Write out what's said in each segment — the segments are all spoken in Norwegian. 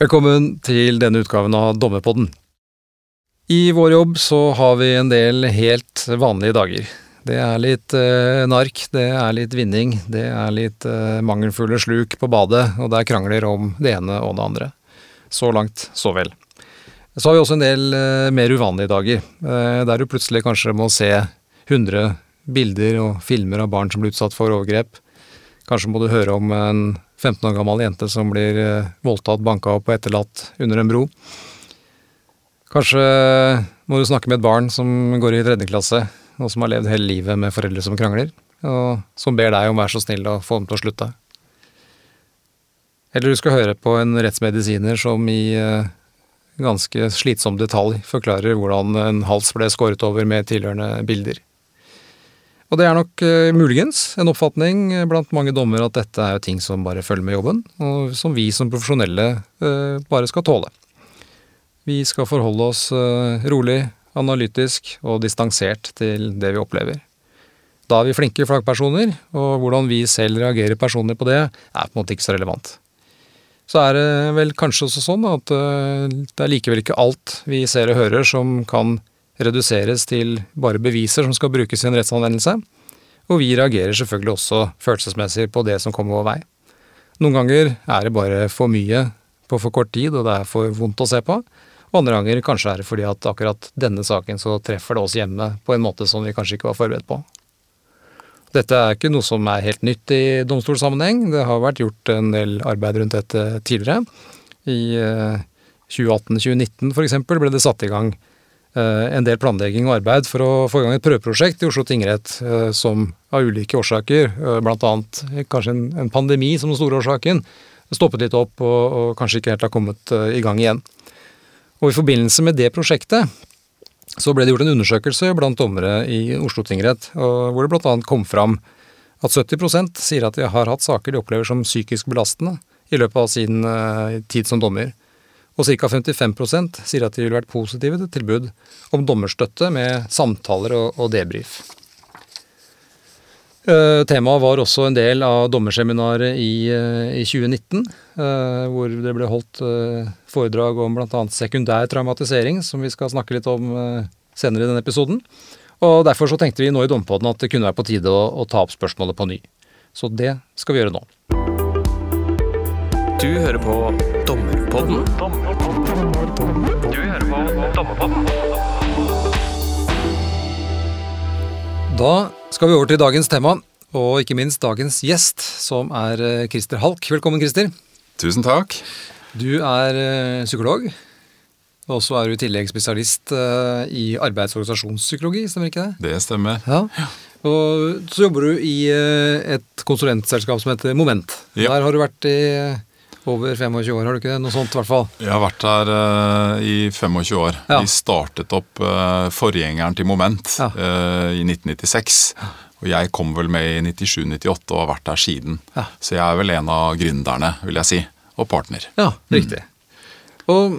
Velkommen til denne utgaven av Dommerpodden. I vår jobb så har vi en del helt vanlige dager. Det er litt eh, nark, det er litt vinning, det er litt eh, mangelfulle sluk på badet, og det er krangler om det ene og det andre. Så langt, så vel. Så har vi også en del eh, mer uvanlige dager, eh, der du plutselig kanskje må se 100 bilder og filmer av barn som blir utsatt for overgrep. Kanskje må du høre om en 15 år gammel jente som blir eh, voldtatt, banka opp og etterlatt under en bro. Kanskje må du snakke med et barn som går i tredje klasse, og som har levd hele livet med foreldre som krangler, og som ber deg om å være så snill å få dem til å slutte. Eller du skal høre på en rettsmedisiner som i eh, ganske slitsom detalj forklarer hvordan en hals ble skåret over med tilhørende bilder. Og det er nok uh, muligens en oppfatning blant mange dommere at dette er jo ting som bare følger med jobben, og som vi som profesjonelle uh, bare skal tåle. Vi skal forholde oss uh, rolig, analytisk og distansert til det vi opplever. Da er vi flinke flaggpersoner, og hvordan vi selv reagerer personlig på det, er på en måte ikke så relevant. Så er det vel kanskje også sånn at det er likevel ikke alt vi ser og hører som kan reduseres til bare beviser som skal brukes i en rettsanvendelse, og vi reagerer selvfølgelig også følelsesmessig på det som kommer vår vei. Noen ganger er det bare for mye på for kort tid, og det er for vondt å se på. Og andre ganger kanskje er det fordi at akkurat denne saken så treffer det oss hjemme på en måte som vi kanskje ikke var forberedt på. Dette er ikke noe som er helt nytt i domstolsammenheng. Det har vært gjort en del arbeid rundt dette tidligere. I 2018-2019 f.eks. ble det satt i gang Eh, en del planlegging og arbeid for å få i gang et prøveprosjekt i Oslo tingrett eh, som av ulike årsaker, eh, bl.a. kanskje en, en, pandemi som den store årsaken, stoppet litt opp og, og, kanskje ikke helt har kommet i gang igjen. Og I forbindelse med det prosjektet så ble det gjort en undersøkelse blant dommere i Oslo tingrett, hvor det bl.a. kom fram at 70% sier at de har hatt saker de opplever som psykisk belastende i løpet av sin tid som dommer og ca. 55% sier at de ville vært positive til tilbud om dommerstøtte med samtaler og, og debrief. Uh, temaet var også en del av dommerseminaret i, uh, i 2019, uh, eh, hvor det ble holdt foredrag om bl.a. sekundær traumatisering, som vi skal snakke litt om senere i denne episoden. Og Derfor så tenkte vi nå i Dompodden at det kunne være på tide å, å ta opp spørsmålet på ny. Så det skal vi gjøre nå. Du hører på Dommerpodden. Du hører på Dommerpodden. Da skal vi over til dagens tema, og ikke minst dagens gjest, som er eh, Christer Halk. Velkommen, Christer. Tusen takk. Du er eh, psykolog, og så er du i tillegg spesialist eh, i arbeids- og organisasjonspsykologi, stemmer ikke det? Det stemmer. Ja. Og så jobber du i et konsulentselskap som heter Moment. Ja. Der har du vært i over 25 år, har du ikke det? Noe sånt, i hvert fall. Jeg har vært her uh, i 25 år. Ja. Vi startet opp uh, forgjengeren til Moment ja. uh, i 1996. Og jeg kom vel med i 97-98 og har vært der siden. Ja. Så jeg er vel en av gründerne, vil jeg si. Og partner. Ja, riktig. Mm. Og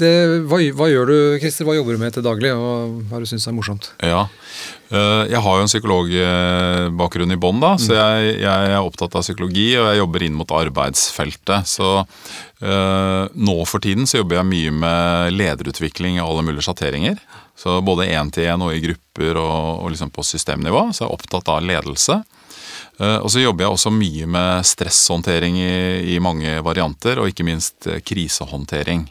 det, hva, hva, gjør du, Christer? Hva jobber du med til daglig, og hva du syns er morsomt? Ja, Jeg har jo en psykologbakgrunn i bånn, mm. så jeg, jeg, er opptatt av psykologi, og jeg jobber inn mot arbeidsfeltet. Så uh, nå for tiden så jobber jeg mye med lederutvikling i alle mulige sjatteringer. Så både én til én og i grupper og, og liksom på systemnivå. Så jeg er opptatt av ledelse. Uh, og så jobber jeg også mye med stresshåndtering i, i mange varianter, og ikke minst krisehåndtering.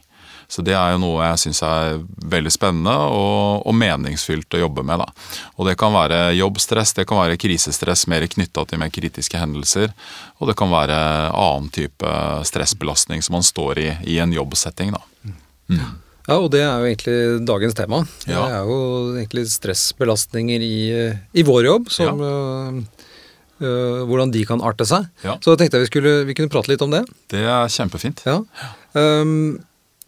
Så det er jo noe jeg syns er veldig spennende og, og, meningsfylt å jobbe med. Da. Og det kan være jobbstress, det kan være krisestress mer knytta til mer kritiske hendelser. Og det kan være annen type stressbelastning som man står i i en jobbsetting. Da. Mm. Ja, og det er jo egentlig dagens tema. Det ja. er jo egentlig stressbelastninger i, i vår jobb som ja. øh, hvordan de kan arte seg. Ja. Så jeg tenkte jeg vi, skulle, vi kunne prate litt om det. Det er kjempefint. Ja. Um,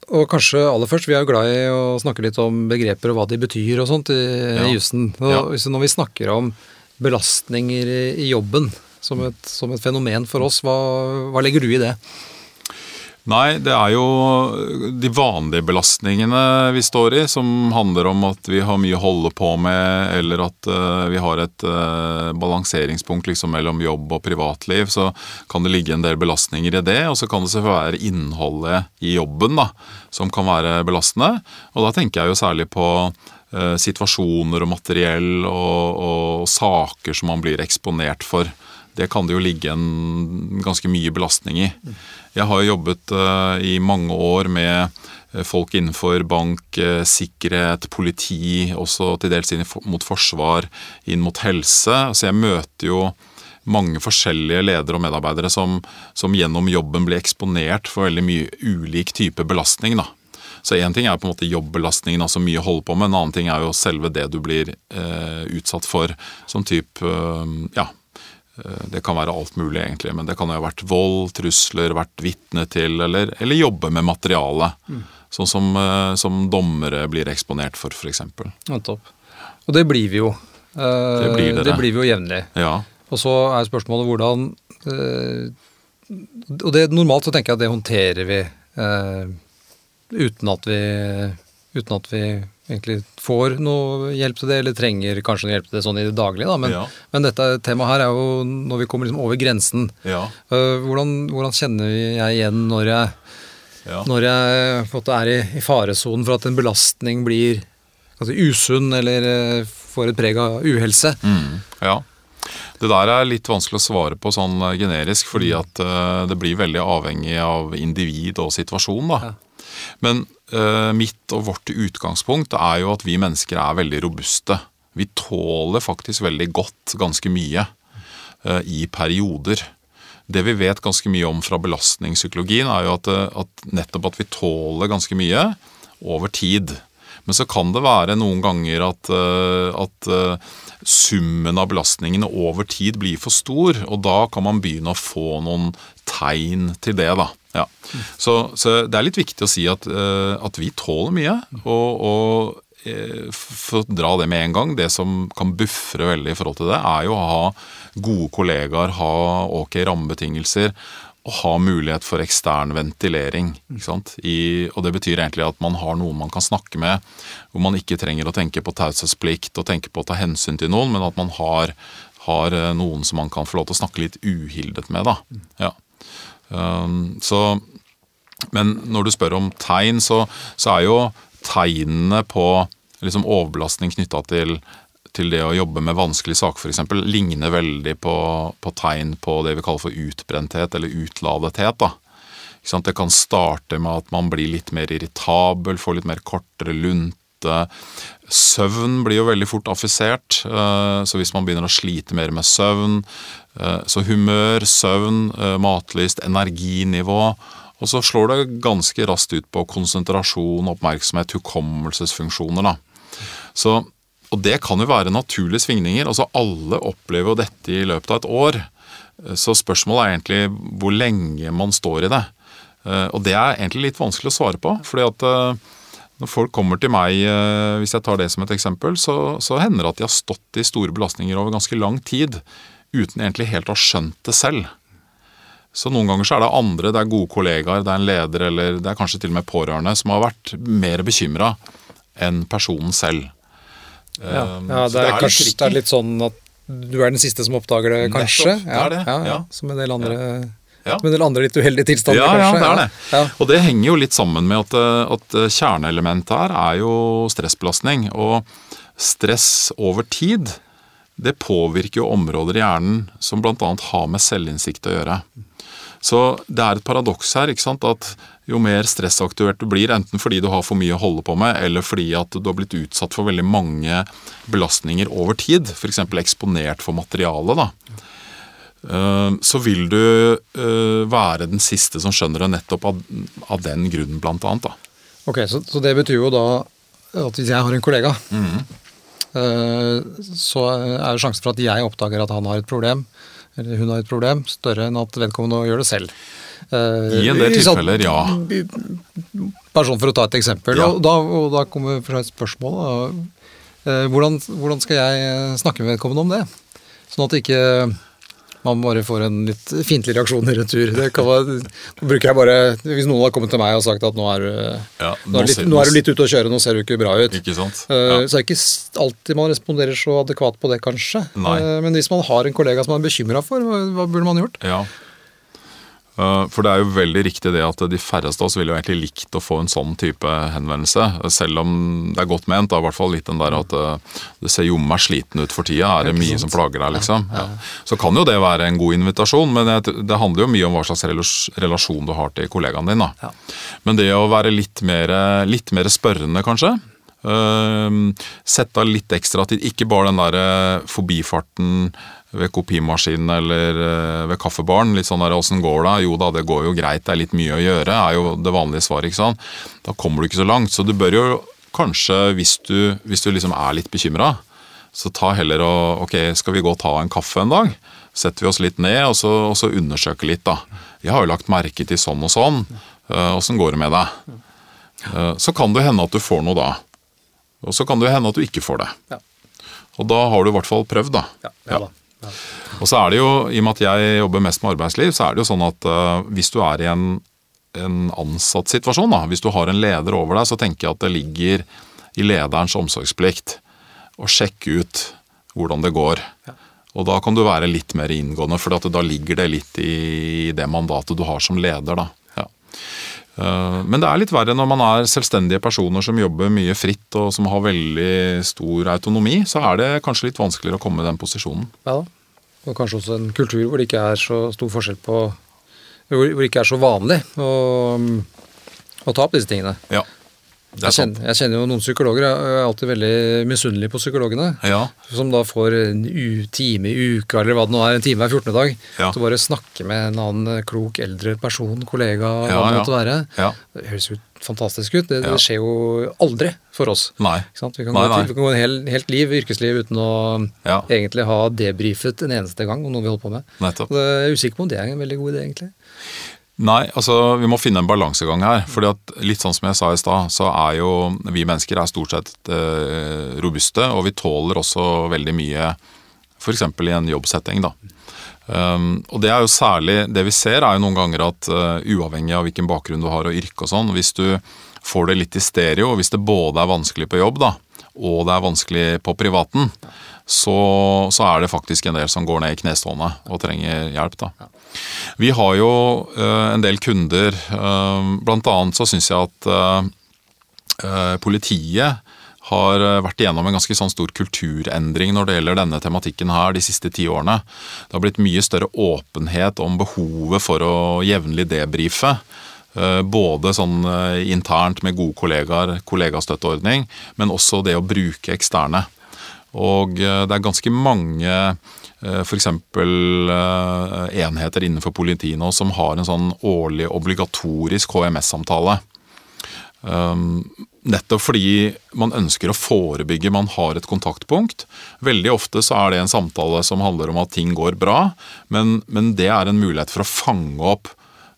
og kanskje aller først, vi er jo glad i å snakke litt om begreper og hva de betyr og sånt i ja. jussen. Ja. Når vi snakker om belastninger i jobben som et, som et fenomen for oss, hva, hva, legger du i det? Nei, det er jo de vanlige belastningene vi står i, som handler om at vi har mye å holde på med, eller at uh, vi har et uh, balanseringspunkt liksom mellom jobb og privatliv. Så kan det ligge en del belastninger i det, og så kan det selvfølgelig være innholdet i jobben da, som kan være belastende. Og da tenker jeg jo særlig på uh, situasjoner og materiell og, og saker som man blir eksponert for det kan det jo ligge en ganske mye belastning i. Jeg har jobbet uh, i mange år med eh, folk innenfor bank, uh, sikkerhet, politi, også til dels inn mot forsvar, inn mot helse. Så jeg møter jo mange forskjellige ledere og medarbeidere som, som gjennom jobben blir eksponert for veldig mye ulik type belastning. da. Så én ting er på en måte jobbbelastningen, altså mye å holde på med. En annen ting er jo selve det du blir eh, utsatt for, som type eh, ja, Eh, det kan være alt mulig, egentlig, men det kan jo ha vært vold, trusler, vært vitne til, eller, eller jobbe med materiale. Mm. Sånn som, eh, som, dommere blir eksponert for, f.eks. Nettopp. Og det blir vi jo. Eh, det blir, det blir vi jo jevnlig. Ja. Og så er spørsmålet hvordan Og det, normalt så tenker jeg at det håndterer vi uten at vi uten at vi egentlig får noe hjelp til det, eller trenger kanskje noe hjelp til det sånn i det daglige. Da. Men, ja. men dette temaet her er jo når vi kommer liksom over grensen. Ja. Uh, hvordan, hvordan, kjenner jeg igjen når jeg, ja. når jeg er i, i faresonen for at en belastning blir altså, usunn eller uh, får et preg av uhelse? Mm. Ja. Det der er litt vanskelig å svare på sånn eh, generisk, fordi at uh, det blir veldig avhengig av individ og situasjon. da. Men uh, mitt og vårt utgangspunkt er jo at vi mennesker er veldig robuste. Vi tåler faktisk veldig godt ganske mye uh, i perioder. Det vi vet ganske mye om fra belastningspsykologien, er jo at, at, nettopp at vi tåler ganske mye over tid. Men så kan det være noen ganger at, at summen av belastningene over tid blir for stor, og da kan man begynne å få noen tegn til det. da. Ja. Så, så, det er litt viktig å si at, uh, at vi tåler mye. Og, og uh, for å dra det med en gang, det som kan buffre veldig i forhold til det, er jo å ha gode kollegaer, ha ok rammebetingelser og ha mulighet for ekstern ventilering. I, og Det betyr egentlig at man har noen man kan snakke med, hvor man ikke trenger å tenke på taushetsplikt og tenke på å ta hensyn til noen, men at man har, har, eh, noen som man kan få lov til å snakke litt uhildet med. Da. Ja. Um, så, men når du spør om tegn, så, så er jo tegnene på liksom overbelastning knytta til til det å jobbe med vanskelige saker f.eks. ligner veldig på, på, tegn på det vi kaller for utbrenthet eller utladethet. da. Det kan starte med at man blir litt mer irritabel, får litt mer kortere lunte. Søvn blir jo veldig fort affisert, eh, så hvis man begynner å slite mer med søvn Så humør, søvn, eh, matlyst, energinivå og så slår det ganske raskt ut på konsentrasjon, oppmerksomhet, hukommelsesfunksjoner. da. Så og det kan jo være naturlige svingninger. altså Alle opplever jo dette i løpet av et år. Så spørsmålet er egentlig hvor lenge man står i det. Eh, og det er egentlig litt vanskelig å svare på. fordi at eh, når folk kommer til meg, eh, hvis jeg tar det som et eksempel, så, så hender det at de har stått i store belastninger over ganske lang tid uten egentlig helt å ha skjønt det selv. Så noen ganger så er det andre, det er gode kollegaer, det er en leder eller det er kanskje til og med pårørende som har vært mer bekymra enn personen selv. Ja, um, ja det, er, er kanskje, det er litt sånn at du er den siste som oppdager det, kanskje? Nettopp, det er det. Ja, ja, Som en del andre ja. Som en del andre litt uheldige tilstander, ja, kanskje? Ja, det er det. Ja. Og det henger jo litt sammen med at, eh, at eh, kjerneelementet her er jo stressbelastning. Og stress over tid, det påvirker jo områder i hjernen som bl.a. har med selvinnsikt å gjøre. Så det er et paradoks her. ikke sant, at Jo mer stressaktuert du blir, enten fordi du har for mye å holde på med, eller fordi at du har blitt utsatt for veldig mange belastninger over tid, f.eks. eksponert for materiale, da, eh, så vil du eh, være den siste som skjønner det nettopp av, den grunnen, blant annet. Da. Ok, så, så, det betyr jo da at hvis jeg har en kollega, mm. Så er sjansen for at jeg oppdager at han har et problem, eller hun har et problem, større enn at vedkommende gjør det selv. I en del tilfeller, ja. Sånn for å ta et eksempel. Ja. Og, da, og da kommer et spørsmål. Da. Eh, hvordan, hvordan, skal jeg snakke med vedkommende om det? Sånn at ikke Man bare får en litt fiendtlig reaksjon i retur. Det kan være, bruker jeg bare, Hvis noen har kommet til meg og sagt at nå er, Ja, nå, er litt, nå er du litt ute å kjøre, nå ser du ikke bra ut. Ikke sant? Eh, Ja. Så det er ikke alltid man responderer så adekvat på det, kanskje. Nei. Eh, Men hvis man har en kollega som man er bekymra for, hva burde man gjort? Ja. Eh, For det er jo veldig riktig det at de færreste av oss ville jo egentlig likt å få en sånn type henvendelse. Selv om det er godt ment. da, I hvert fall litt den der at eh, det ser jommen meg sliten ut for tida. Er det mye som plager deg, liksom? Ja. Så kan jo det være en god invitasjon, men det handler jo mye om hva slags relasjon du har til kollegaen din. da. Men det å være litt mer, litt mer spørrende, kanskje. Uh, Sette av litt ekstra tid. Ikke bare den der eh, forbifarten ved kopimaskinen eller eh, ved kaffebaren. Litt sånn der 'åssen går det?' Jo da, det går jo greit, det er litt mye å gjøre, er jo det vanlige svaret. ikke sant? Da kommer du ikke så langt. Så du bør jo kanskje, hvis du, hvis du liksom er litt bekymra, så ta heller og Ok, skal vi gå og ta en kaffe en dag? Setter vi oss litt ned og så, og så undersøker litt, da. Jeg har jo lagt merke til sånn og sånn. Eh, Åssen går det med deg? Eh, Så kan det hende at du får noe da. Og så kan det hende at du ikke får det. Ja. Og da har du i hvert fall prøvd, da. Ja, ja da. Og så er det jo, i og med at jeg jobber mest med arbeidsliv, så er det jo sånn at uh, hvis du er i en, en ansatt situasjon, da, hvis du har en leder over deg, så tenker jeg at det ligger i lederens omsorgsplikt å sjekke ut hvordan det går. Og da kan du være litt mer inngående, for da ligger det litt i det mandatet du har som leder. da. Ja. Eh, Men det er litt verre når man er selvstendige personer som jobber mye fritt og som har veldig stor autonomi. Så er det kanskje litt vanskeligere å komme i den posisjonen. Ja. Og kanskje også en kultur hvor det ikke er så stor forskjell på Hvor det ikke er så vanlig å, å ta opp disse tingene. Ja, Jeg kjenner, jeg kjenner jo noen psykologer, jeg er alltid veldig misunnelig på psykologene. Ja, Som da får en u time i uka, eller hva det nå er, en time hver 14. dag, Ja. til bare snakke med en annen klok eldre person, kollega, hva Ja, det ja. måtte være. Det høres jo fantastisk ut. Det, det skjer jo aldri for oss. Nei. Vi kan Nei, gå, nei. til, vi kan gå en hel, helt liv, yrkesliv, uten å egentlig ha debrifet en eneste gang om noe vi holder på med. Nettopp. Jeg er usikker på om det er en veldig god idé, egentlig. Nei, altså vi må finne en balansegang her. fordi at litt sånn som jeg sa i stad, så er jo vi mennesker er stort sett eh, robuste, og vi tåler også veldig mye f.eks. i en jobbsetting. da. Um, og det er jo særlig, det vi ser er jo noen ganger at uh, uavhengig av hvilken bakgrunn du har og yrke og sånn, hvis du får det litt i stereo, hvis det både er vanskelig på jobb da, og det er vanskelig på privaten, så, så er det faktisk en del som går ned i knestående og trenger hjelp. da. Vi har jo eh, en del kunder, eh, blant annet så syns jeg at eh, politiet har vært igjennom en ganske sånn stor kulturendring når det gjelder denne tematikken her de siste ti årene. Det har blitt mye større åpenhet om behovet for å jevnlig debrife. Både sånn internt med gode kollegaer, kollegastøtteordning, men også det å bruke eksterne. Og eh, det er ganske mange f.eks. enheter innenfor politiet nå som har en sånn årlig obligatorisk HMS-samtale. Um, nettopp fordi man ønsker å forebygge, man har et kontaktpunkt. Veldig ofte så er det en samtale som handler om at ting går bra, men, men det er en mulighet for å fange opp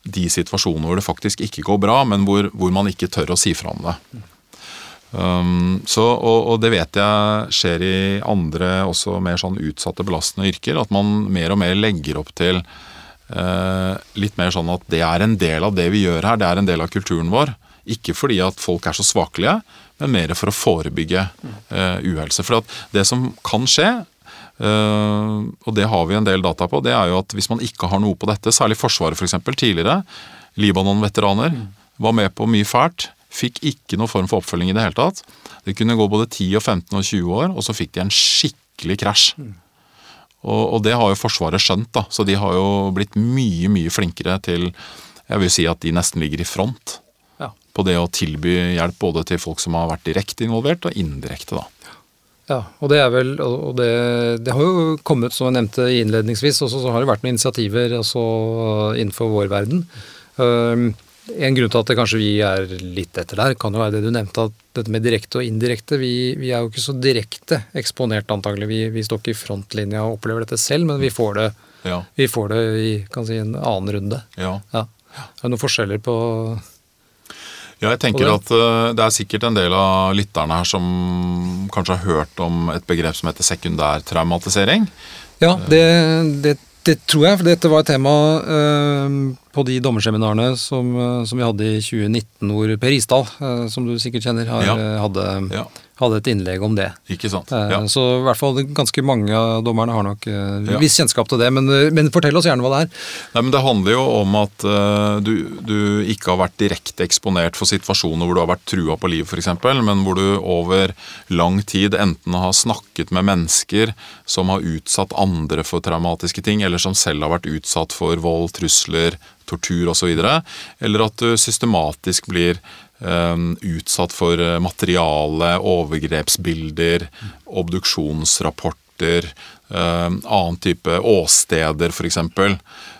de situasjonene hvor det faktisk ikke går bra, men hvor, hvor man ikke tør å si fra om det. Um, så, og, og det vet jeg skjer i andre også mer sånn utsatte, belastende yrker. At man mer og mer legger opp til uh, litt mer sånn at det er en del av det vi gjør her, det er en del av kulturen vår. Ikke fordi at folk er så svakelige, men mer for å forebygge uh, uhelse. For at det som kan skje, uh, og det har vi en del data på, det er jo at hvis man ikke har noe på dette, særlig Forsvaret f.eks. tidligere, Libanon-veteraner, var med på mye fælt. Fikk ikke noen form for oppfølging i det hele tatt. Det kunne gå både 10, og 15 og 20 år, og så fikk de en skikkelig krasj. Og, og det har jo Forsvaret skjønt, da, så de har jo blitt mye, mye flinkere til Jeg vil si at de nesten ligger i front Ja. på det å tilby hjelp både til folk som har vært direkte involvert, og indirekte, da. Ja, og det er vel, og det, det har jo kommet, som jeg nevnte innledningsvis, og så har det vært noen initiativer altså, innenfor vår verden. Um, en grunn til at det kanskje vi er litt etter der, kan jo være det du nevnte, at dette med direkte og indirekte, vi, vi er jo ikke så direkte eksponert antagelig. Vi, vi står ikke i frontlinja og opplever dette selv, men vi får det, Ja. vi får det i kan si, en annen runde. ja. Ja. Er det noen forskjeller på Ja, jeg tenker at eh, det er sikkert en del av lytterne her som kanskje har hørt om et begrep som heter sekundærtraumatisering. Ja, det, det Det tror jeg, for dette var et tema eh, på de dommerseminarene som, eh, som vi hadde i 2019, hvor Per Isdal, eh, som du sikkert kjenner, har, Ja. eh, hadde, Ja, hadde et innlegg om det. ikke sant. Eh, Ja. Så i hvert fall ganske mange av dommerne har nok Ja. viss kjennskap til det. Men, eh, men fortell oss gjerne hva det er. Nei, men Det handler jo om at eh, du, du ikke har vært direkte eksponert for situasjoner hvor du har vært trua på liv f.eks., men hvor du over lang tid enten har snakket med mennesker som har utsatt andre for traumatiske ting, eller som selv har vært utsatt for vold, trusler, tortur osv., eller at du systematisk blir eh, utsatt for eh, materiale, overgrepsbilder, obduksjonsrapporter, eh, annen type åsteder f.eks.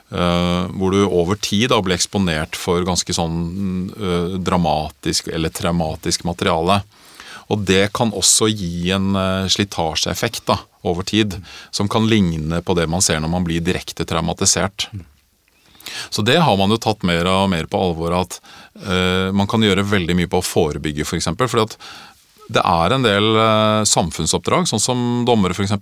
Hvor du over tid da blir eksponert for ganske sånn dramatisk eller traumatisk materiale. Og det kan også gi en slitasjeeffekt over tid, som kan ligne på det man ser når man blir direkte traumatisert. Så det har man jo tatt mer og mer på alvor, at uh, man kan gjøre veldig mye på å forebygge, f.eks. For eksempel, fordi at det er en del uh, samfunnsoppdrag, sånn som dommere f.eks.,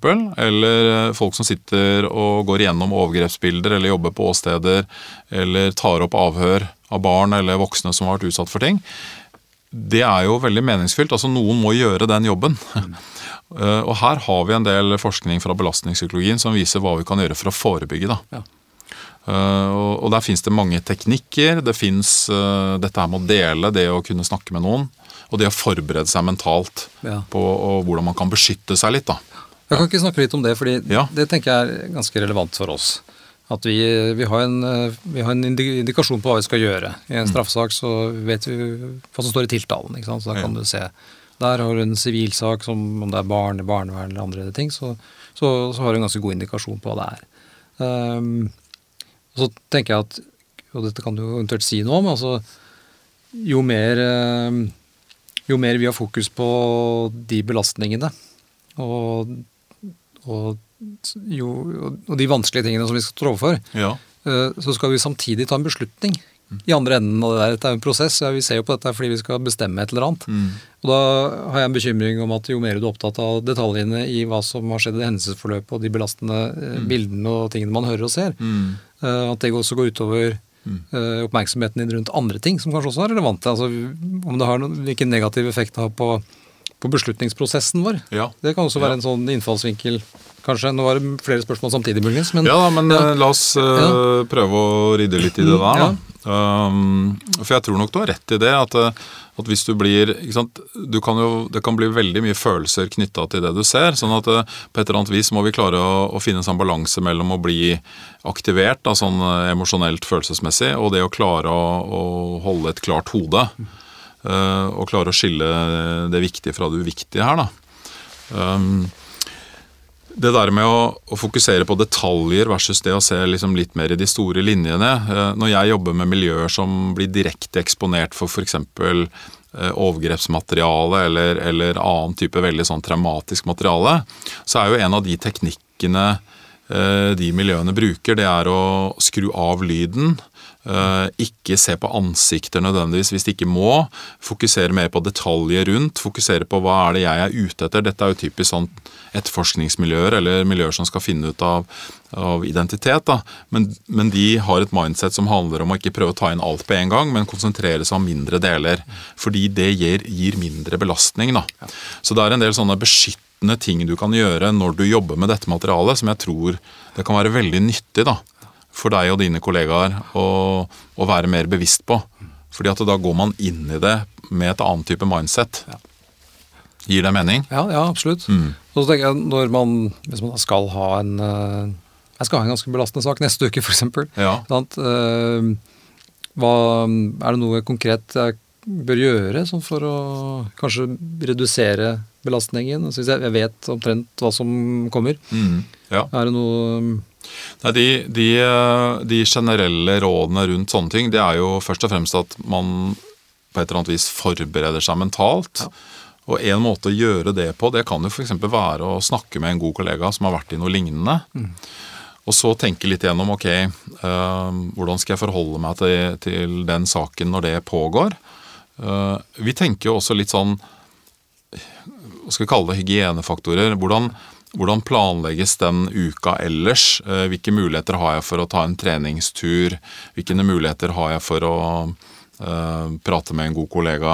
eller uh, folk som sitter og går igjennom overgrepsbilder, eller jobber på åsteder, eller tar opp avhør av barn eller voksne som har vært utsatt for ting. Det er jo veldig meningsfylt. altså Noen må gjøre den jobben. Eh, og her har vi en del forskning fra belastningspsykologien som viser hva vi kan gjøre for å forebygge. da. Ja. Uh, og, der finnes det mange teknikker. Det finnes uh, dette her med å dele, det å kunne snakke med noen. Og det å forberede seg mentalt Ja. på hvordan man kan beskytte seg litt. da. Jeg kan ikke snakke litt om det, fordi Ja. det tenker jeg er ganske relevant for oss. At vi, vi, har en, eh, vi har en indikasjon på hva vi skal gjøre. I en straffesak så vet vi hva som står i tiltalen. ikke sant? Så da kan Ja. du se. Der har du en sivilsak, som om det er barn, barnevern eller andre ting, så, så, så har du en ganske god indikasjon på hva det er. Ehm, og så tenker jeg at, og dette kan du eventuelt si noe om, altså jo mer, ehm, jo mer vi har fokus på de belastningene, og, og, jo, og de vanskelige tingene som vi skal stå overfor, Ja. eh, så skal vi samtidig ta en beslutning i andre enden av det der. Dette er jo en prosess. Vi ser jo på dette fordi vi skal bestemme et eller annet. Mm. Og da har jeg en bekymring om at jo mer du er opptatt av detaljene i hva som har skjedd i hendelsesforløpet og de belastende mm. bildene og tingene man hører og ser, Mm. Eh, at det også går utover eh, oppmerksomheten din rundt andre ting som kanskje også er relevante. Altså om det har noen, hvilken negativ effekt det har på, på beslutningsprosessen vår. Ja. Det kan også Ja. være en sånn innfallsvinkel, kanskje. Nå var det flere spørsmål samtidig, muligens. Men Ja da, men Ja. eh, la oss uh, Ja. prøve å rydde litt i det der, da. Ja. Um, for jeg tror nok du har rett i det, at, eh, at hvis du blir sant, du kan jo, Det kan bli veldig mye følelser knytta til det du ser. sånn at uh, på et eller annet vis må vi klare å, å finne en sånn balanse mellom å bli aktivert da, sånn emosjonelt, følelsesmessig, og det å klare å, å holde et klart hode. eh, og klare å skille det viktige fra det uviktige her, da. Um, det der med å, fokusere på detaljer versus det å se liksom litt mer i de store linjene. Eh, Når jeg jobber med miljøer som blir direkte eksponert for f.eks. Eh, overgrepsmateriale eller, eller annen type veldig sånn traumatisk materiale, så er jo en av de teknikkene eh, de miljøene bruker, det er å skru av lyden. Eh, ikke se på ansikter nødvendigvis hvis de ikke må. Fokusere mer på detaljer rundt. Fokusere på hva er det jeg er ute etter. Dette er jo typisk sånn etterforskningsmiljøer eller miljøer som skal finne ut av, av identitet. Men, men de har et mindset som handler om å ikke prøve å ta inn alt på en gang, men konsentrere seg om mindre deler. Fordi det gir, gir mindre belastning. Da. Så det er en del sånne beskyttende ting du kan gjøre når du jobber med dette materialet, som jeg tror det kan være veldig nyttig. da for deg og dine kollegaer å, å være mer bevisst på. Fordi at da går man inn i det med et annet type mindset. Gir det mening? Ja, ja absolutt. Mm. Og så tenker jeg, når man, Hvis man skal ha en eh, Jeg skal ha en ganske belastende sak neste uke, f.eks. Ja. Hva, er det noe konkret jeg bør gjøre sånn for å kanskje redusere belastningen? Jeg vet omtrent hva som kommer, Mm. Ja. er det noe Nei, de, de, eh, de generelle rådene rundt sånne ting, det er jo først og fremst at man på et eller annet vis forbereder seg mentalt. Og en måte å gjøre det på, det kan jo f.eks. være å snakke med en god kollega som har vært i noe lignende. Og så tenke litt gjennom ok, eh, hvordan skal jeg forholde meg til, til den saken når det pågår. Uh, vi tenker jo også litt sånn hva skal vi kalle det, hygienefaktorer. Hvordan, hvordan planlegges den uka ellers? Eh, Hvilke muligheter har jeg for å ta en treningstur? Hvilke muligheter har jeg for å uh, prate med en god kollega?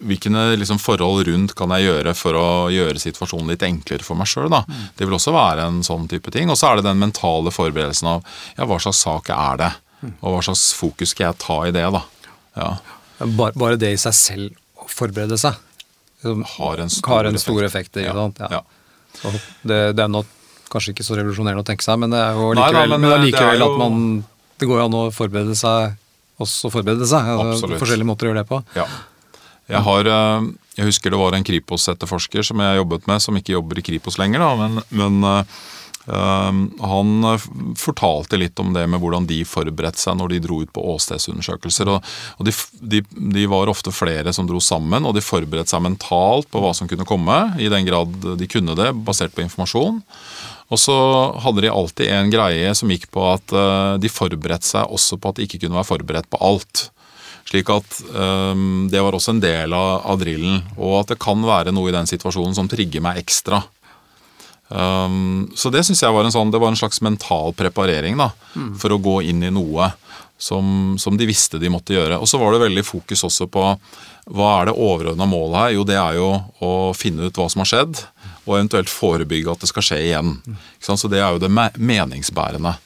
Hvilke liksom, forhold rundt kan jeg gjøre for å gjøre situasjonen litt enklere for meg sjøl? Det vil også være en sånn type ting. Og så er det den mentale forberedelsen av ja, hva slags sak er det? Og hva slags fokus skal jeg ta i det? da? Ja. Bare, det i seg selv å forberede seg Har en stor har en stor effekt. effekt. Ja, ja. Det, det er nå kanskje ikke så revolusjonerende å tenke seg, men det er jo Nei da, likevel, men er allikevel jo- at man Det går jo an å forberede seg også forberede seg. Altså, Absolutt. forskjellige måter å gjøre det på. Ja. Jeg har eh, Jeg husker det var en Kripos-etterforsker som jeg jobbet med, som ikke jobber i Kripos lenger, da, men, men eh, eh, han eh, fortalte litt om det med hvordan de forberedte seg når de dro ut på åstedsundersøkelser. Og, og de, de, de var ofte flere som dro sammen, og de forberedte seg mentalt på hva som kunne komme, i den grad de kunne det, basert på informasjon. Og så hadde de alltid en greie som gikk på at eh, de forberedte seg også på at de ikke kunne være forberedt på alt. Slik at um, det var også en del av, av drillen. Og at det kan være noe i den situasjonen som trigger meg ekstra. Øhm, så det syns jeg var en sånn, det var en slags mental preparering da, for å gå inn i noe som, som de visste de måtte gjøre. Og så var det veldig fokus også på hva er det overordna målet her? Jo, det er jo å finne ut hva som har skjedd, og eventuelt forebygge at det skal skje igjen. Ikke sant? Så det er jo det meningsbærende.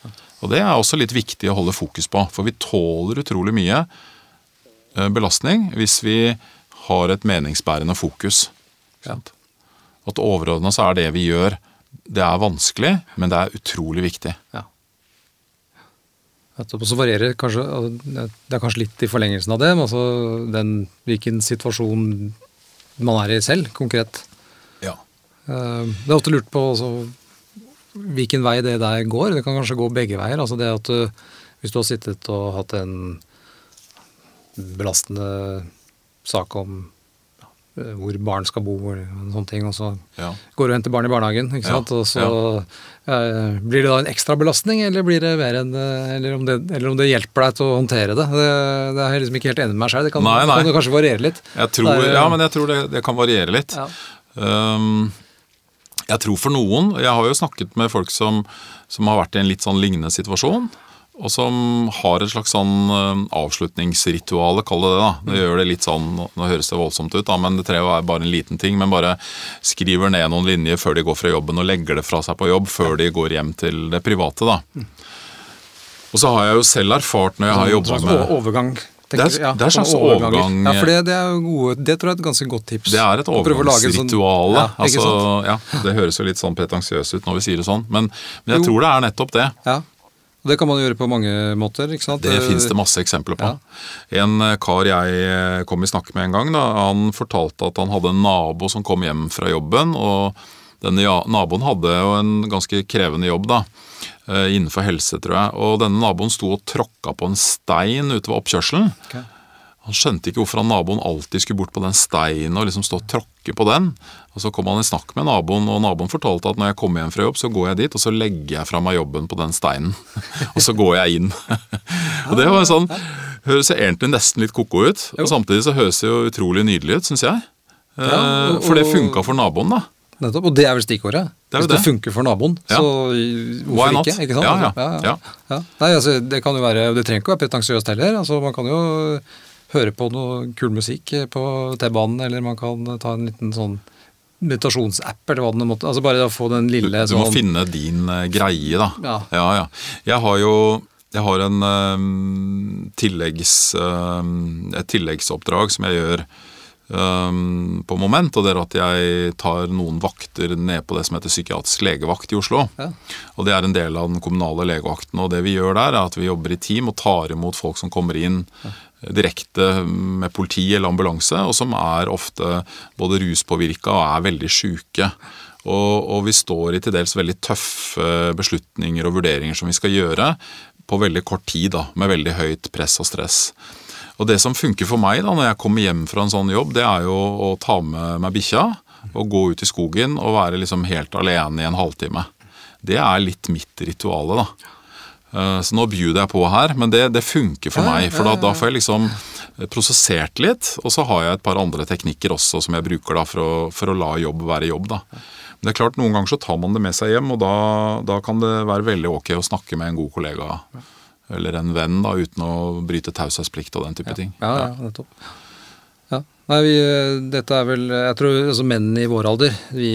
Og det er også litt viktig å holde fokus på, for vi tåler utrolig mye eh, belastning hvis vi har et meningsbærende fokus. At overordna så er det vi gjør, det er vanskelig, men det er utrolig viktig. Ja. Og så varierer kanskje Det er kanskje litt i forlengelsen av det, men altså den, hvilken situasjon man er i selv, konkret. Ja. Eh, Det er ofte lurt på altså, hvilken vei det der går. Det kan kanskje gå begge veier. altså det at du, Hvis du har sittet og hatt en belastende sak om hvor barn skal bo, og sånne ting, og så Ja. går du og henter barn i barnehagen, ikke Ja, sant? og så eh, blir det da en ekstra belastning, eller blir det mer enn eh, eller, om det, eller om det hjelper deg til å håndtere det. Det, det er jeg liksom ikke helt enig med meg sjøl. Det kan, Nei, nei. kan kanskje variere litt. Tror, er- ja, men jeg tror det, det kan variere litt. Ja. Um, jeg tror for noen Jeg har jo snakket med folk som, som har vært i en litt sånn lignende situasjon. Og som har et slags sånn um, avslutningsritual, kall det det. da. Det gjør det litt sånn, Nå høres det voldsomt ut, da, men det trenger å være bare en liten ting. Men bare skriver ned noen linjer før de går fra jobben, og legger det fra seg på jobb før de går hjem til det private. da. Og så har jeg jo selv erfart når jeg har En jobba med overgang. Det er-? Ja, det er slags overgang, Ja, for det, det er gode, det tror jeg er et ganske godt tips. Det er et en sånn- Ja, altså, ja, det høres jo litt sånn pretensiøst ut når vi sier det sånn, men, men jeg Jo. tror det er nettopp det. Ja. Det kan man gjøre på mange måter. ikke sant? Det finnes det masse eksempler på. Ja. En eh, kar jeg eh, kom i snakk med en gang, da, han fortalte at han hadde en nabo som kom hjem fra jobben. og denne naboen hadde jo en ganske krevende jobb da, eh, innenfor helse, tror jeg. Og denne naboen sto og tråkka på en stein ute ved oppkjørselen. Ok. Han skjønte ikke hvorfor han naboen alltid skulle bort på den steinen og liksom stå og tråkke på den. Og Så kom han i snakk med naboen, og naboen fortalte at når jeg kommer hjem fra jobb, så går jeg dit og så legger jeg fra meg jobben på den steinen. og så går jeg inn. og det var sånn, høres egentlig nesten litt ko-ko ut, og samtidig så høres det jo utrolig nydelig ut, syns jeg. Eh, Ja, og- For det funka for naboen, da. Nettopp, og det er vel stikkordet. Det er Hvis det det. funker for naboen, Ja. så hvorfor ikke? ikke sant? Ja, ja, ja. ja. Nei, altså, det kan jo være, det trenger ikke å være pretensiøst heller. Altså, man kan jo høre på noe kul musikk på T-banen, eller man kan ta en liten sånn meditasjonsapp, eller hva det måtte Altså bare få den Du, lille du må sånn finne din eh, greie, da. Ja. ja, ja. Jeg har jo jeg har en eh, tilleggs, eh, et tilleggsoppdrag som jeg gjør eh, på moment, og det er at jeg tar noen vakter ned på det som heter psykiatrisk legevakt i Oslo. Ja. Og Det er en del av den kommunale legevakten. og Det vi gjør der, er at vi jobber i team og tar imot folk som kommer inn direkte med politi eller ambulanse, og som er ofte både ruspåvirka og er veldig sjuke. Og, og vi står i til dels veldig tøffe beslutninger og vurderinger som vi skal gjøre på veldig kort tid, da, med veldig høyt press og stress. Og det som funker for meg da, når jeg kommer hjem fra en sånn jobb, det er jo å ta med meg bikkja og gå ut i skogen og være liksom helt alene i en halvtime. Det er litt mitt rituale, da. Eh, Så nå bjuder jeg på her, men det, det funker for Ja, meg. For da, da får jeg liksom prosessert litt. Og så har jeg et par andre teknikker også som jeg bruker da for å, for å la jobb være jobb. da. Men det er klart, Noen ganger så tar man det med seg hjem, og da, da kan det være veldig ok å snakke med en god kollega eller en venn da, uten å bryte taushetsplikt og den type ting. Ja, ja, nettopp. Ja. Nei, vi, dette er vel Jeg tror altså menn i vår alder, vi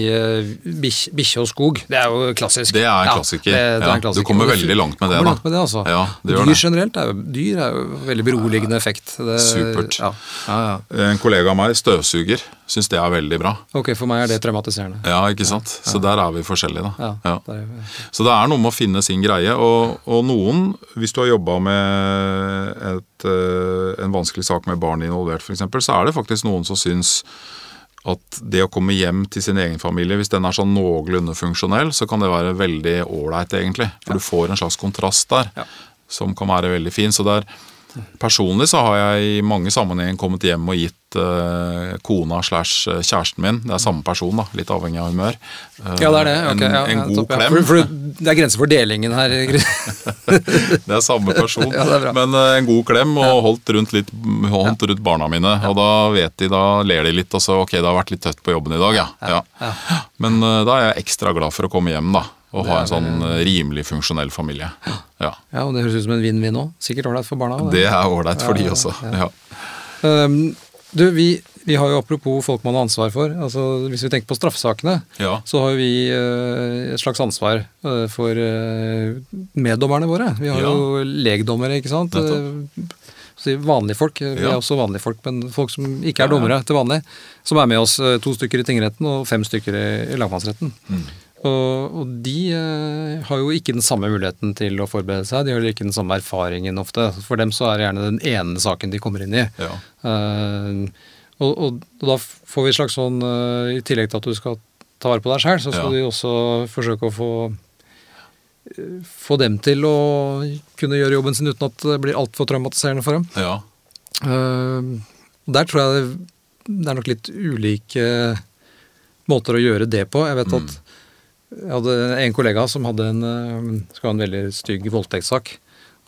Bikkje og skog, det er jo klassisk. Det er en klassiker. det- det er en klassiker. du kommer veldig langt med det, da. langt med det, altså. Ja, det dyr det. generelt er jo, dyr er jo veldig beroligende effekt. Det, Supert. Ja. Ja, ja. En kollega av meg, støvsuger, syns det er veldig bra. Ok, for meg er det traumatiserende. Ja, ikke sant? Så der er vi forskjellige, da. Ja, Ja. Så det er noe med å finne sin greie. Og, og noen, hvis du har jobba med et, eh, en vanskelig sak med barn involvert f.eks., så er det faktisk noen som syns at det å komme hjem til sin egen familie, hvis den er sånn noenlunde funksjonell, så kan det være veldig ålreit, egentlig. For du får en slags kontrast der Ja. som kan være veldig fin. Så der, personlig så har jeg i mange sammenhenger kommet hjem og gitt uh, kona slash kjæresten min, det er samme person, da, litt avhengig av humør, uh, Ja, det er det. Okay, en, ja, en god topp, ja. klem. For, for det er grenser for delingen her. Det er samme person. Er. Men uh, en god klem og holdt rundt, litt, holdt rundt barna mine. Og da vet de, da ler de litt, og så ok, det har vært litt tøft på jobben i dag, ja. ja. Men eh, da er jeg ekstra glad for å komme hjem, da. Og ha en sånn eh, rimelig funksjonell familie. Ja. Ja, og Det høres ut som en vinn-vinn òg. Sikkert ålreit for barna. Det er ålreit for de også. ja. Ja. Um, du, vi, vi har jo apropos folk man har ansvar for. altså Hvis vi tenker på straffesakene, Ja. så har vi uh, et slags ansvar uh, for uh, meddommerne våre. Vi har Ja. jo legdommere, ikke sant. Nettopp. Eh, vanlige folk. Vi Ja. er også vanlige folk, men folk som ikke er Ja, ja. dommere til vanlig. Som er med oss eh, to stykker i tingretten og fem stykker i, i lagmannsretten. Mm. Og, og de eh, har jo ikke den samme muligheten til å forberede seg. De har ikke den samme erfaringen ofte. For dem så er det gjerne den ene saken de kommer inn i. Ja. Eh, og, og, og da får vi et slags sånn eh, I tillegg til at du skal ta vare på deg sjøl, så skal Ja. vi også forsøke å få eh, få dem til å kunne gjøre jobben sin uten at det blir altfor traumatiserende for dem. ja. Eh, der tror jeg det, det er nok litt ulike måter å gjøre det på. Jeg vet Mm. at jeg hadde en kollega som hadde en, eh, ha en veldig stygg voldtektssak.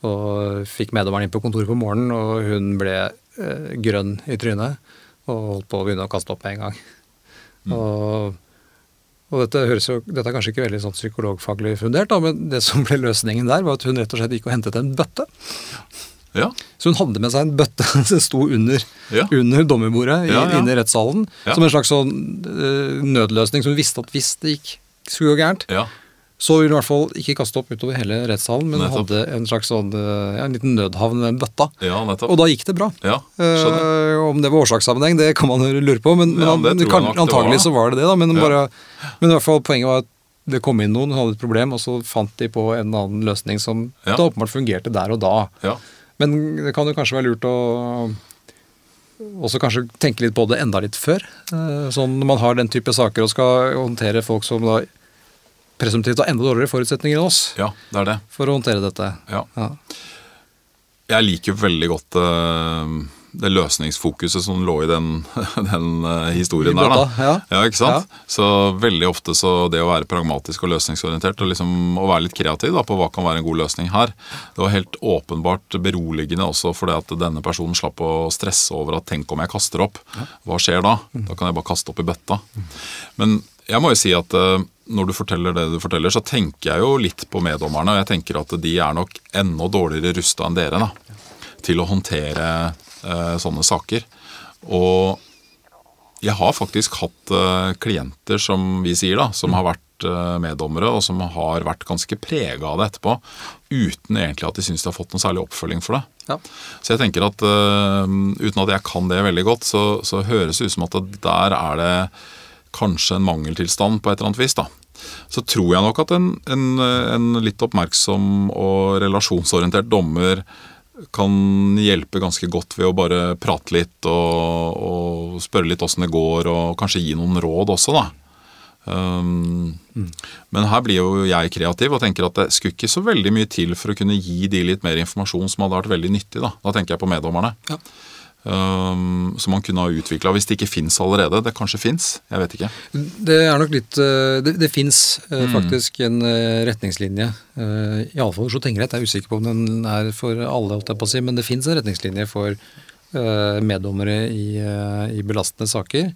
Og fikk meddommeren inn på kontoret på morgenen, og hun ble eh, grønn i trynet. Og holdt på å begynne å kaste opp med en gang. Mm. Og, og dette, jo, dette er kanskje ikke veldig sånn psykologfaglig fundert, da, men det som ble løsningen der, var at hun rett og slett gikk og hentet en bøtte. ja. Så hun hadde med seg en bøtte som sto under, Ja. under dommerbordet Ja, inne i rettssalen. Som en slags sånn eh, nødløsning som hun visste at hvis det gikk skulle gå gærent, ja. så ville du i hvert fall ikke kaste opp utover hele rettssalen, men Nettopp. hadde en slags sånn, eh, ja, en liten nødhavn med en bøtta. Ja. Og da gikk det bra. Eh, om det var årsakssammenheng, det kan man lure på, men, men jeg kan, antagelig var. så var det det. da, men, bare, men i hvert fall poenget var at det kom inn noen, hadde et problem, og så fant de på en annen løsning som Ja. da åpenbart fungerte der og da. Ja. Men det kan jo kanskje være lurt å også kanskje tenke litt på det enda litt før. Eh, Sånn når man har den type saker og skal håndtere folk som da presumptivt har enda dårligere forutsetninger enn oss ja, det er det. for å håndtere dette. Ja. Ja. Jeg liker veldig godt eh, det løsningsfokuset som lå i den, den eh, historien der. da. Ja. ja. ikke sant? Så veldig ofte så det å være pragmatisk og løsningsorientert og liksom å være litt kreativ da, på hva kan være en god løsning her, det var helt åpenbart beroligende også fordi at denne personen slapp å stresse over at tenk om jeg kaster opp, hva skjer da? Da kan jeg bare kaste opp i bøtta. Men jeg må jo si at eh, når du forteller det du forteller, så tenker jeg jo litt på meddommerne. Og jeg tenker at de er nok enda dårligere rusta enn dere da, til å håndtere eh, sånne saker. Og jeg har faktisk hatt eh, klienter, som vi sier, da, som har vært eh, meddommere, og som har vært ganske prega av det etterpå, uten egentlig at de syns de har fått noen særlig oppfølging for det. Ja. Så jeg tenker at eh, uten at jeg kan det veldig godt, så, så høres det ut som at der er det kanskje en mangeltilstand på et eller annet vis. da. Så tror jeg nok at en, en, en litt oppmerksom og relasjonsorientert dommer kan hjelpe ganske godt ved å bare prate litt og, og spørre litt åssen det går, og kanskje gi noen råd også, da. Um, Men her blir jo jeg kreativ og tenker at det skulle ikke så veldig mye til for å kunne gi de litt mer informasjon som hadde vært veldig nyttig. Da, da tenker jeg på meddommerne. Ja. Um, som man kunne ha utvikla hvis det ikke fins allerede. Det kanskje fins, jeg vet ikke. Det er nok litt eh, Det, det fins Mm. faktisk en eh, retningslinje. Uh, Iallfall Oslo tingrett. Jeg er usikker på om den er for alle, holdt jeg på å si, men det fins en retningslinje for eh, meddommere i, eh, i belastende saker,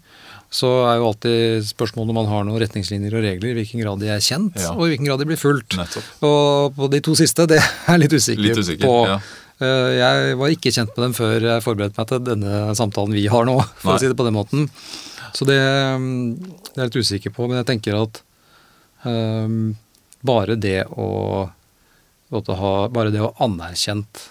så er jo alltid spørsmålet om man har noen retningslinjer og regler, i hvilken grad de er kjent, Ja. og i hvilken grad de blir fulgt. Nettopp. Og på de to siste, det er litt usikker, Litt usikker, på. ja. Eh, Jeg var ikke kjent med dem før jeg forberedte meg til denne samtalen vi har nå, for Nei. å si det på den måten. Så det, mm, det er jeg litt usikker på, men jeg tenker at um, bare det å, ha, bare det å anerkjent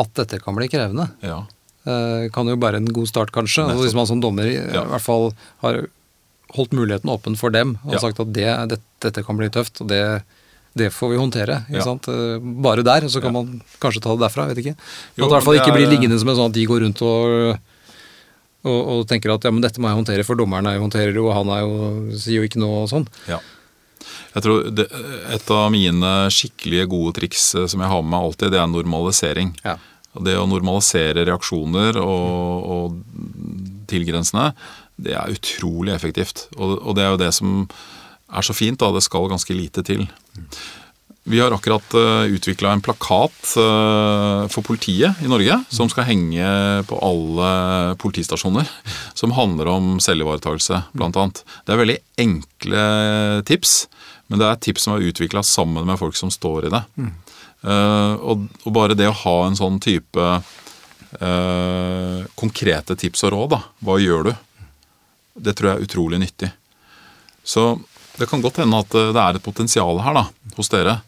at dette kan bli krevende, Ja. eh, kan jo være en god start, kanskje. Altså, hvis man som dommer i, Ja. i hvert fall har holdt muligheten åpen for dem og Ja. sagt at det, det, dette kan bli tøft, og det, det får vi håndtere. Ikke Ja. sant? Eh, Bare der, så kan Ja. man kanskje ta det derfra. vet ikke. Jo, at i hvert fall ikke er- liggende som en sånn at de går rundt og, og, og tenker at ja, men dette må jeg håndtere, for dommeren er jo håndterer jo, og han er jo, sier jo ikke noe og sånn. Ja. Jeg tror det, Et av mine skikkelige gode triks eh, som jeg har med meg alltid, det er normalisering. Ja. Det å normalisere reaksjoner og, og tilgrensende, det er utrolig effektivt. Og, og det er jo det som er så fint, da. Det skal ganske lite til. Vi har akkurat uh, utvikla en plakat eh, for politiet i Norge som skal henge på alle politistasjoner. Som handler om selvivaretakelse, bl.a. Det er veldig enkle tips, men det er tips som er utvikla sammen med folk som står i det. Eh, og, bare det å ha en sånn type eh, konkrete tips og råd, da. Hva gjør du? Det tror jeg er utrolig nyttig. Så det kan godt hende at eh, det er et potensial her da, hos dere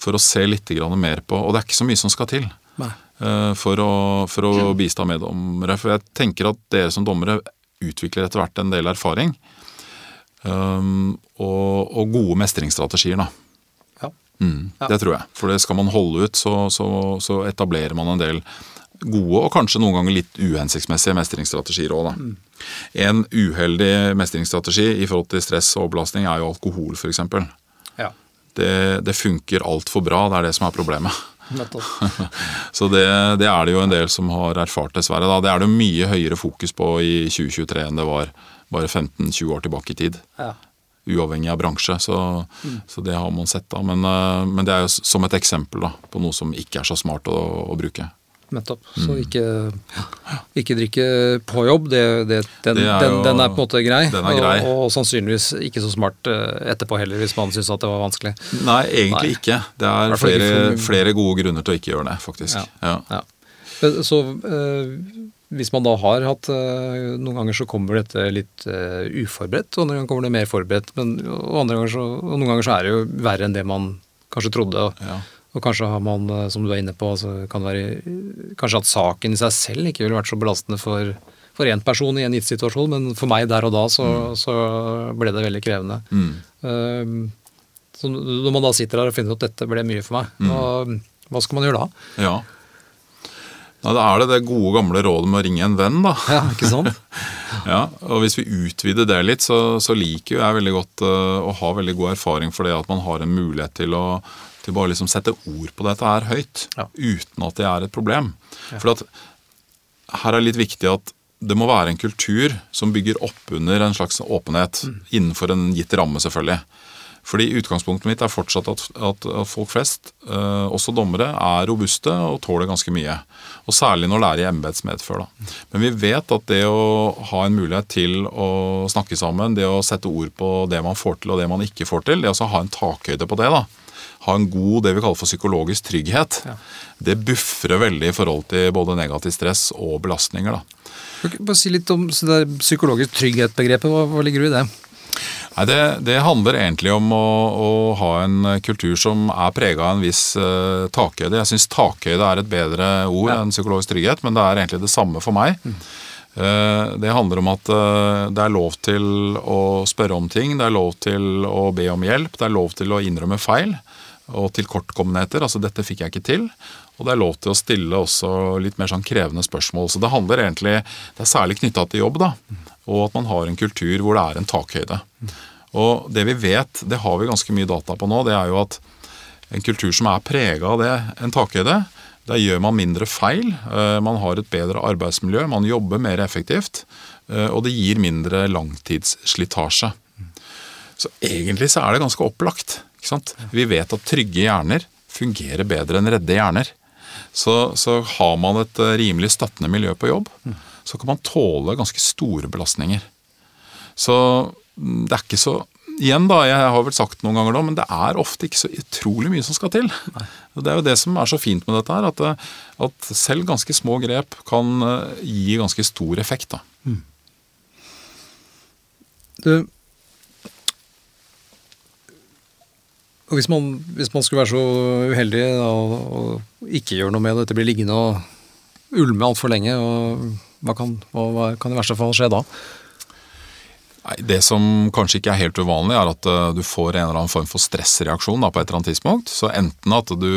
for å se litt mer på Og det er ikke så mye som skal til eh, for å, for å bistå meddommere. For jeg tenker at dere som dommere utvikler etter hvert en del erfaring. Um, og, og gode mestringsstrategier, da. Ja. Mm, Ja. Det tror jeg. For det skal man holde ut, så, så, så etablerer man en del gode og kanskje noen ganger litt uhensiktsmessige mestringsstrategier òg, da. En uheldig mestringsstrategi i forhold til stress og belastning er jo alkohol, f.eks. ja. Det, det funker altfor bra, det er det som er problemet. Så det, det er det jo en del som har erfart, dessverre. Da. Det er det mye høyere fokus på i 2023 enn det var bare 15-20 år tilbake i tid. Ja. Uavhengig av bransje, så, så det har man sett. da. Men, eh, men det er jo som et eksempel da, på noe som ikke er så smart å, å bruke. Nettopp. Mm. Så ikke, ikke drikke på jobb, det, det, den, Det er jo- den er på en måte grei. den grei. Og, og sannsynligvis ikke så smart eh, etterpå heller, hvis man syns at det var vanskelig. Nei, egentlig Nei. ikke. Det er flere, flere gode grunner til å ikke gjøre det, faktisk. Ja. Ja. Ja. Så eh, hvis man da har hatt eh, Noen ganger så kommer dette litt uforberedt, og andre ganger kommer det mer forberedt. Men, og, andre ganger så, og noen ganger så er det jo verre enn det man kanskje trodde. Ja. Og kanskje har man, eh, som du er inne på, altså, kan være Kanskje at saken i seg selv ikke ville vært så belastende for for én person i en gitt situasjon, men for meg der og da så, så ble det veldig krevende. Mm. Eh, så når man da sitter der og finner ut at dette ble mye for meg, Mm. hva, skal man gjøre da? ja. Da er det det gode gamle rådet med å ringe en venn, da. Ja, ikke sant? Ja, og Hvis vi utvider det litt, så, så liker jeg veldig godt uh, å ha veldig god erfaring for det at man har en mulighet til å til bare liksom sette ord på dette her høyt, Ja. uten at det er et problem. For at her er det litt viktig at det må være en kultur som bygger opp under en slags åpenhet, innenfor en gitt ramme, selvfølgelig. Fordi Utgangspunktet mitt er fortsatt at, at, at folk flest, eh, også dommere, er robuste og tåler ganske mye. Og Særlig når det er i embetsmedfør. da. Men vi vet at det å ha en mulighet til å snakke sammen, det å sette ord på det man får til og det man ikke får til, det å ha en takhøyde på det, da, ha en god det vi kaller for psykologisk trygghet, det buffrer veldig i forhold til både negativt stress og belastninger. da. Bare si litt om psykologisk trygghet-begrepet. Hva, hva ligger du i det? Nei, det, det handler egentlig om å, å ha en kultur som er prega av en viss uh, takhøyde. Jeg syns takhøyde er et bedre ord Ja. enn psykologisk trygghet, men det er egentlig det samme for meg. Eh, det handler om at eh, det er lov til å spørre om ting, det er lov til å be om hjelp, det er lov til å innrømme feil og tilkortkommenheter. Altså 'dette fikk jeg ikke til'. Og det er lov til å stille også litt mer sånn krevende spørsmål. Så det handler egentlig Det er særlig knytta til jobb, da. Og at man har en kultur hvor det er en takhøyde. Og det vi vet, det har vi ganske mye data på nå, det er jo at en kultur som er prega av det, en takhøyde, der gjør man mindre feil. eh, Man har et bedre arbeidsmiljø, man jobber mer effektivt. eh, Og det gir mindre langtidsslitasje. Så egentlig så er det ganske opplagt. Vi vet at trygge hjerner fungerer bedre enn redde hjerner. Så, så har man et eh, rimelig støttende miljø på jobb, så kan man tåle ganske store belastninger. Så mm, det er ikke så Igjen, da, jeg har vel sagt noen ganger nå, men det er ofte ikke så utrolig mye som skal til. Og Det er jo det som er så fint med dette her, at, eh, at selv ganske små grep kan eh, gi ganske stor effekt. da. Du, og hvis man, hvis man skulle være så uheldig da, og, ikke gjøre noe med det, dette blir liggende og ulme altfor lenge, hva kan, hva, hva kan i verste fall skje da? Nei, Det som kanskje ikke er helt uvanlig, er at eh, du får en eller annen form for stressreaksjon da, på et eller annet tidspunkt. Så enten at du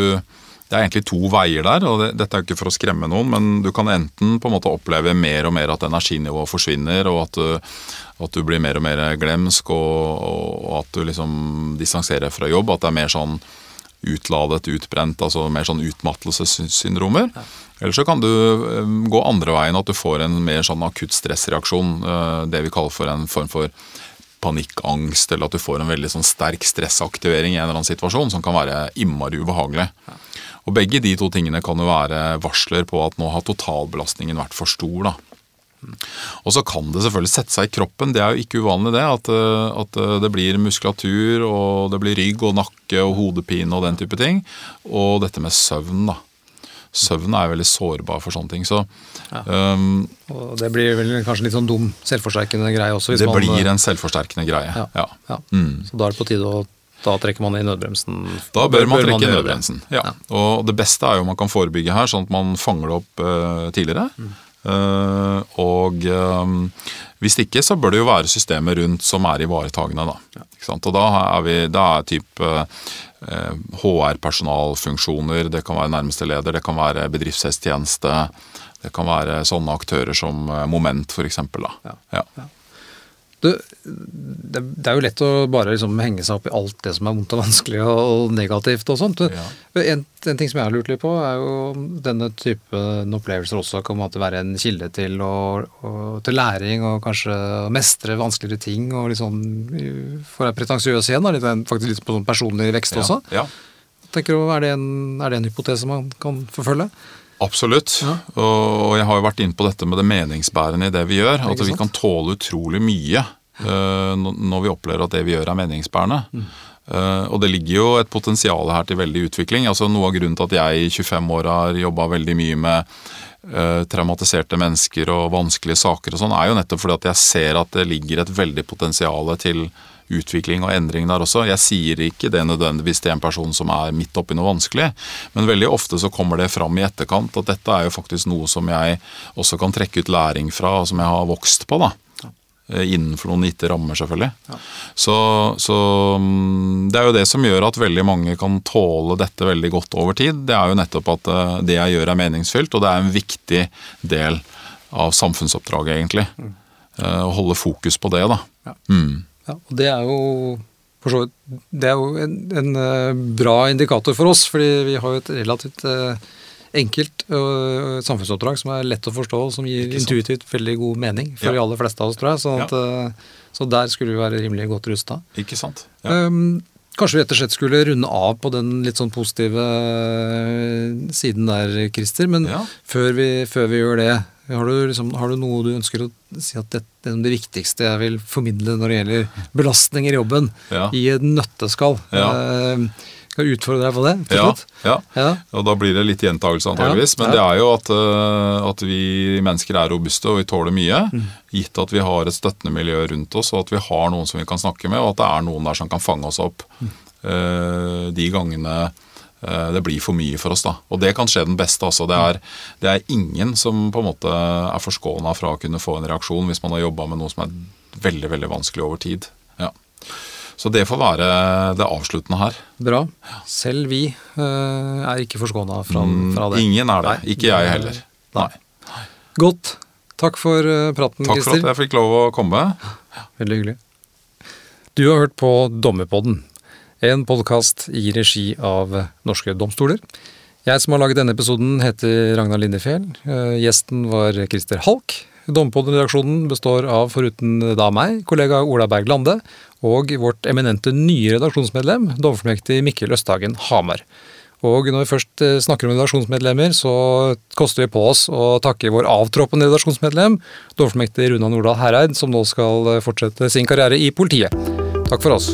Det er egentlig to veier der, og det, dette er jo ikke for å skremme noen, men du kan enten på en måte oppleve mer og mer at energinivået forsvinner, og at du, at du blir mer og mer glemsk, og, og at du liksom distanserer fra jobb. At det er mer sånn utladet, utbrent, altså mer sånn utmattelsessyndromer. Eller så kan du eh, gå andre veien, at du får en mer sånn akutt stressreaksjon. eh, Det vi kaller for en form for panikkangst, eller at du får en veldig sånn sterk stressaktivering i en eller annen situasjon som kan være innmari ubehagelig. Og Begge de to tingene kan jo være varsler på at nå har totalbelastningen vært for stor. da. Og så kan det selvfølgelig sette seg i kroppen, det er jo ikke uvanlig det. At, eh, at eh, det blir muskulatur, og det blir rygg og nakke og hodepine og den type ting. Og dette med søvn, da. Søvn er veldig sårbar for sånne ting. Så um, Og det blir vel kanskje litt sånn dum, selvforsterkende greie også. Hvis det man, blir en selvforsterkende greie. ja, Ja. ja. Mm. Så da er det på tide å Da trekker man i nødbremsen. Da bør man trekke i nødbremsen. Ja. Og det beste er jo man kan forebygge her, sånn at man fanger det opp uh, tidligere. Eh, og eh, hvis ikke, så bør det jo være systemer rundt som er ivaretagende. Da. Ikke sant? Og da er vi, da er type HR-personalfunksjoner, det kan være nærmeste leder, det kan være bedriftshelsetjeneste, det kan være sånne aktører som Moment f.eks. Ja. Ja. Du, det, det er jo lett å bare liksom henge seg opp i alt det som er vondt og vanskelig og negativt og sånt. Ja. En, en ting som jeg har lurt litt på, er jo denne typen opplevelser også kan være en kilde til, å- og, til læring og kanskje å mestre vanskeligere ting og litt sånn For å være pretensiøs igjen, da, litt, faktisk litt på sånn personlig vekst også. Ja. Tenker du, er det, en, er det en hypotese man kan forfølge? Absolutt. Og jeg har jo vært inne på dette med det meningsbærende i det vi gjør. At vi kan tåle utrolig mye uh, når vi opplever at det vi gjør er meningsbærende. Mm. Uh, og det ligger jo et potensial her til veldig utvikling. Altså Noe av grunnen til at jeg i 25 år har jobba veldig mye med uh, traumatiserte mennesker og vanskelige saker og sånn, er jo nettopp fordi at jeg ser at det ligger et veldig potensial til utvikling og endring der også. Jeg sier ikke det nødvendigvis til en person som er midt oppi noe vanskelig, men veldig ofte så kommer det fram i etterkant at dette er jo faktisk noe som jeg også kan trekke ut læring fra, og som jeg har vokst på. da. Eh, Innenfor noen gitte rammer, selvfølgelig. Så, så mm, det er jo det som gjør at veldig mange kan tåle dette veldig godt over tid. Det er jo nettopp at eh, det jeg gjør er meningsfylt, og det er en viktig del av samfunnsoppdraget, egentlig. Eh, Å holde fokus på det, da. Mm. Ja, og det er jo det er jo en, en eh, bra indikator for oss, fordi vi har jo et relativt eh, enkelt eh, samfunnsoppdrag som er lett å forstå, og som gir intuitivt veldig god mening for Ja. de aller fleste av oss, tror jeg. Sånn at, ja. så der skulle vi være rimelig godt rusta. Ikke sant? Ja. Um, kanskje vi rett og slett skulle runde av på den litt sånn positive eh, siden der, Christer. Men før, vi, før vi gjør det, har du, liksom, har du noe du ønsker å si at det er det viktigste jeg vil formidle når det gjelder belastninger i jobben, Ja. i et nøtteskall? Ja. Eh, jeg utfordre deg på det? til Ja, ja. Ja. Og da blir det litt gjentagelse antageligvis. Men det er jo at, eh, at vi mennesker er robuste og vi tåler mye. Mm. Gitt at vi har et støttende miljø rundt oss, og at vi har noen som vi kan snakke med, og at det er noen der som kan fange oss opp Mm. eh, de gangene det blir for mye for oss. da. Og det kan skje den beste. altså. Det er, det er ingen som på en måte er forskåna fra å kunne få en reaksjon hvis man har jobba med noe som er veldig veldig vanskelig over tid. Ja. Så det får være det avsluttende her. Bra. Selv vi eh, er ikke forskåna fra, Mm, fra det. Ingen er det. Nei. Ikke jeg heller. Nei. Godt. Takk for praten, Christer. Takk for at jeg fikk lov å komme. Veldig hyggelig. Du har hørt på Dommerpodden, en podkast i regi av norske domstoler. Jeg som har laget denne episoden heter Ragnar Lindefjell. Eh, Gjesten var Christer Halk. Dommerpodden-redaksjonen består av foruten da meg, kollega Ola Berg Lande, og vårt eminente nye redaksjonsmedlem, dommerfullmektig Mikkel Østhagen Hamar. Og når vi først eh, snakker om redaksjonsmedlemmer, så koster vi på oss å takke vår avtroppende redaksjonsmedlem, dommerfullmektig Runa Nordahl Hereid, som nå skal eh, fortsette sin karriere i politiet. Takk for oss.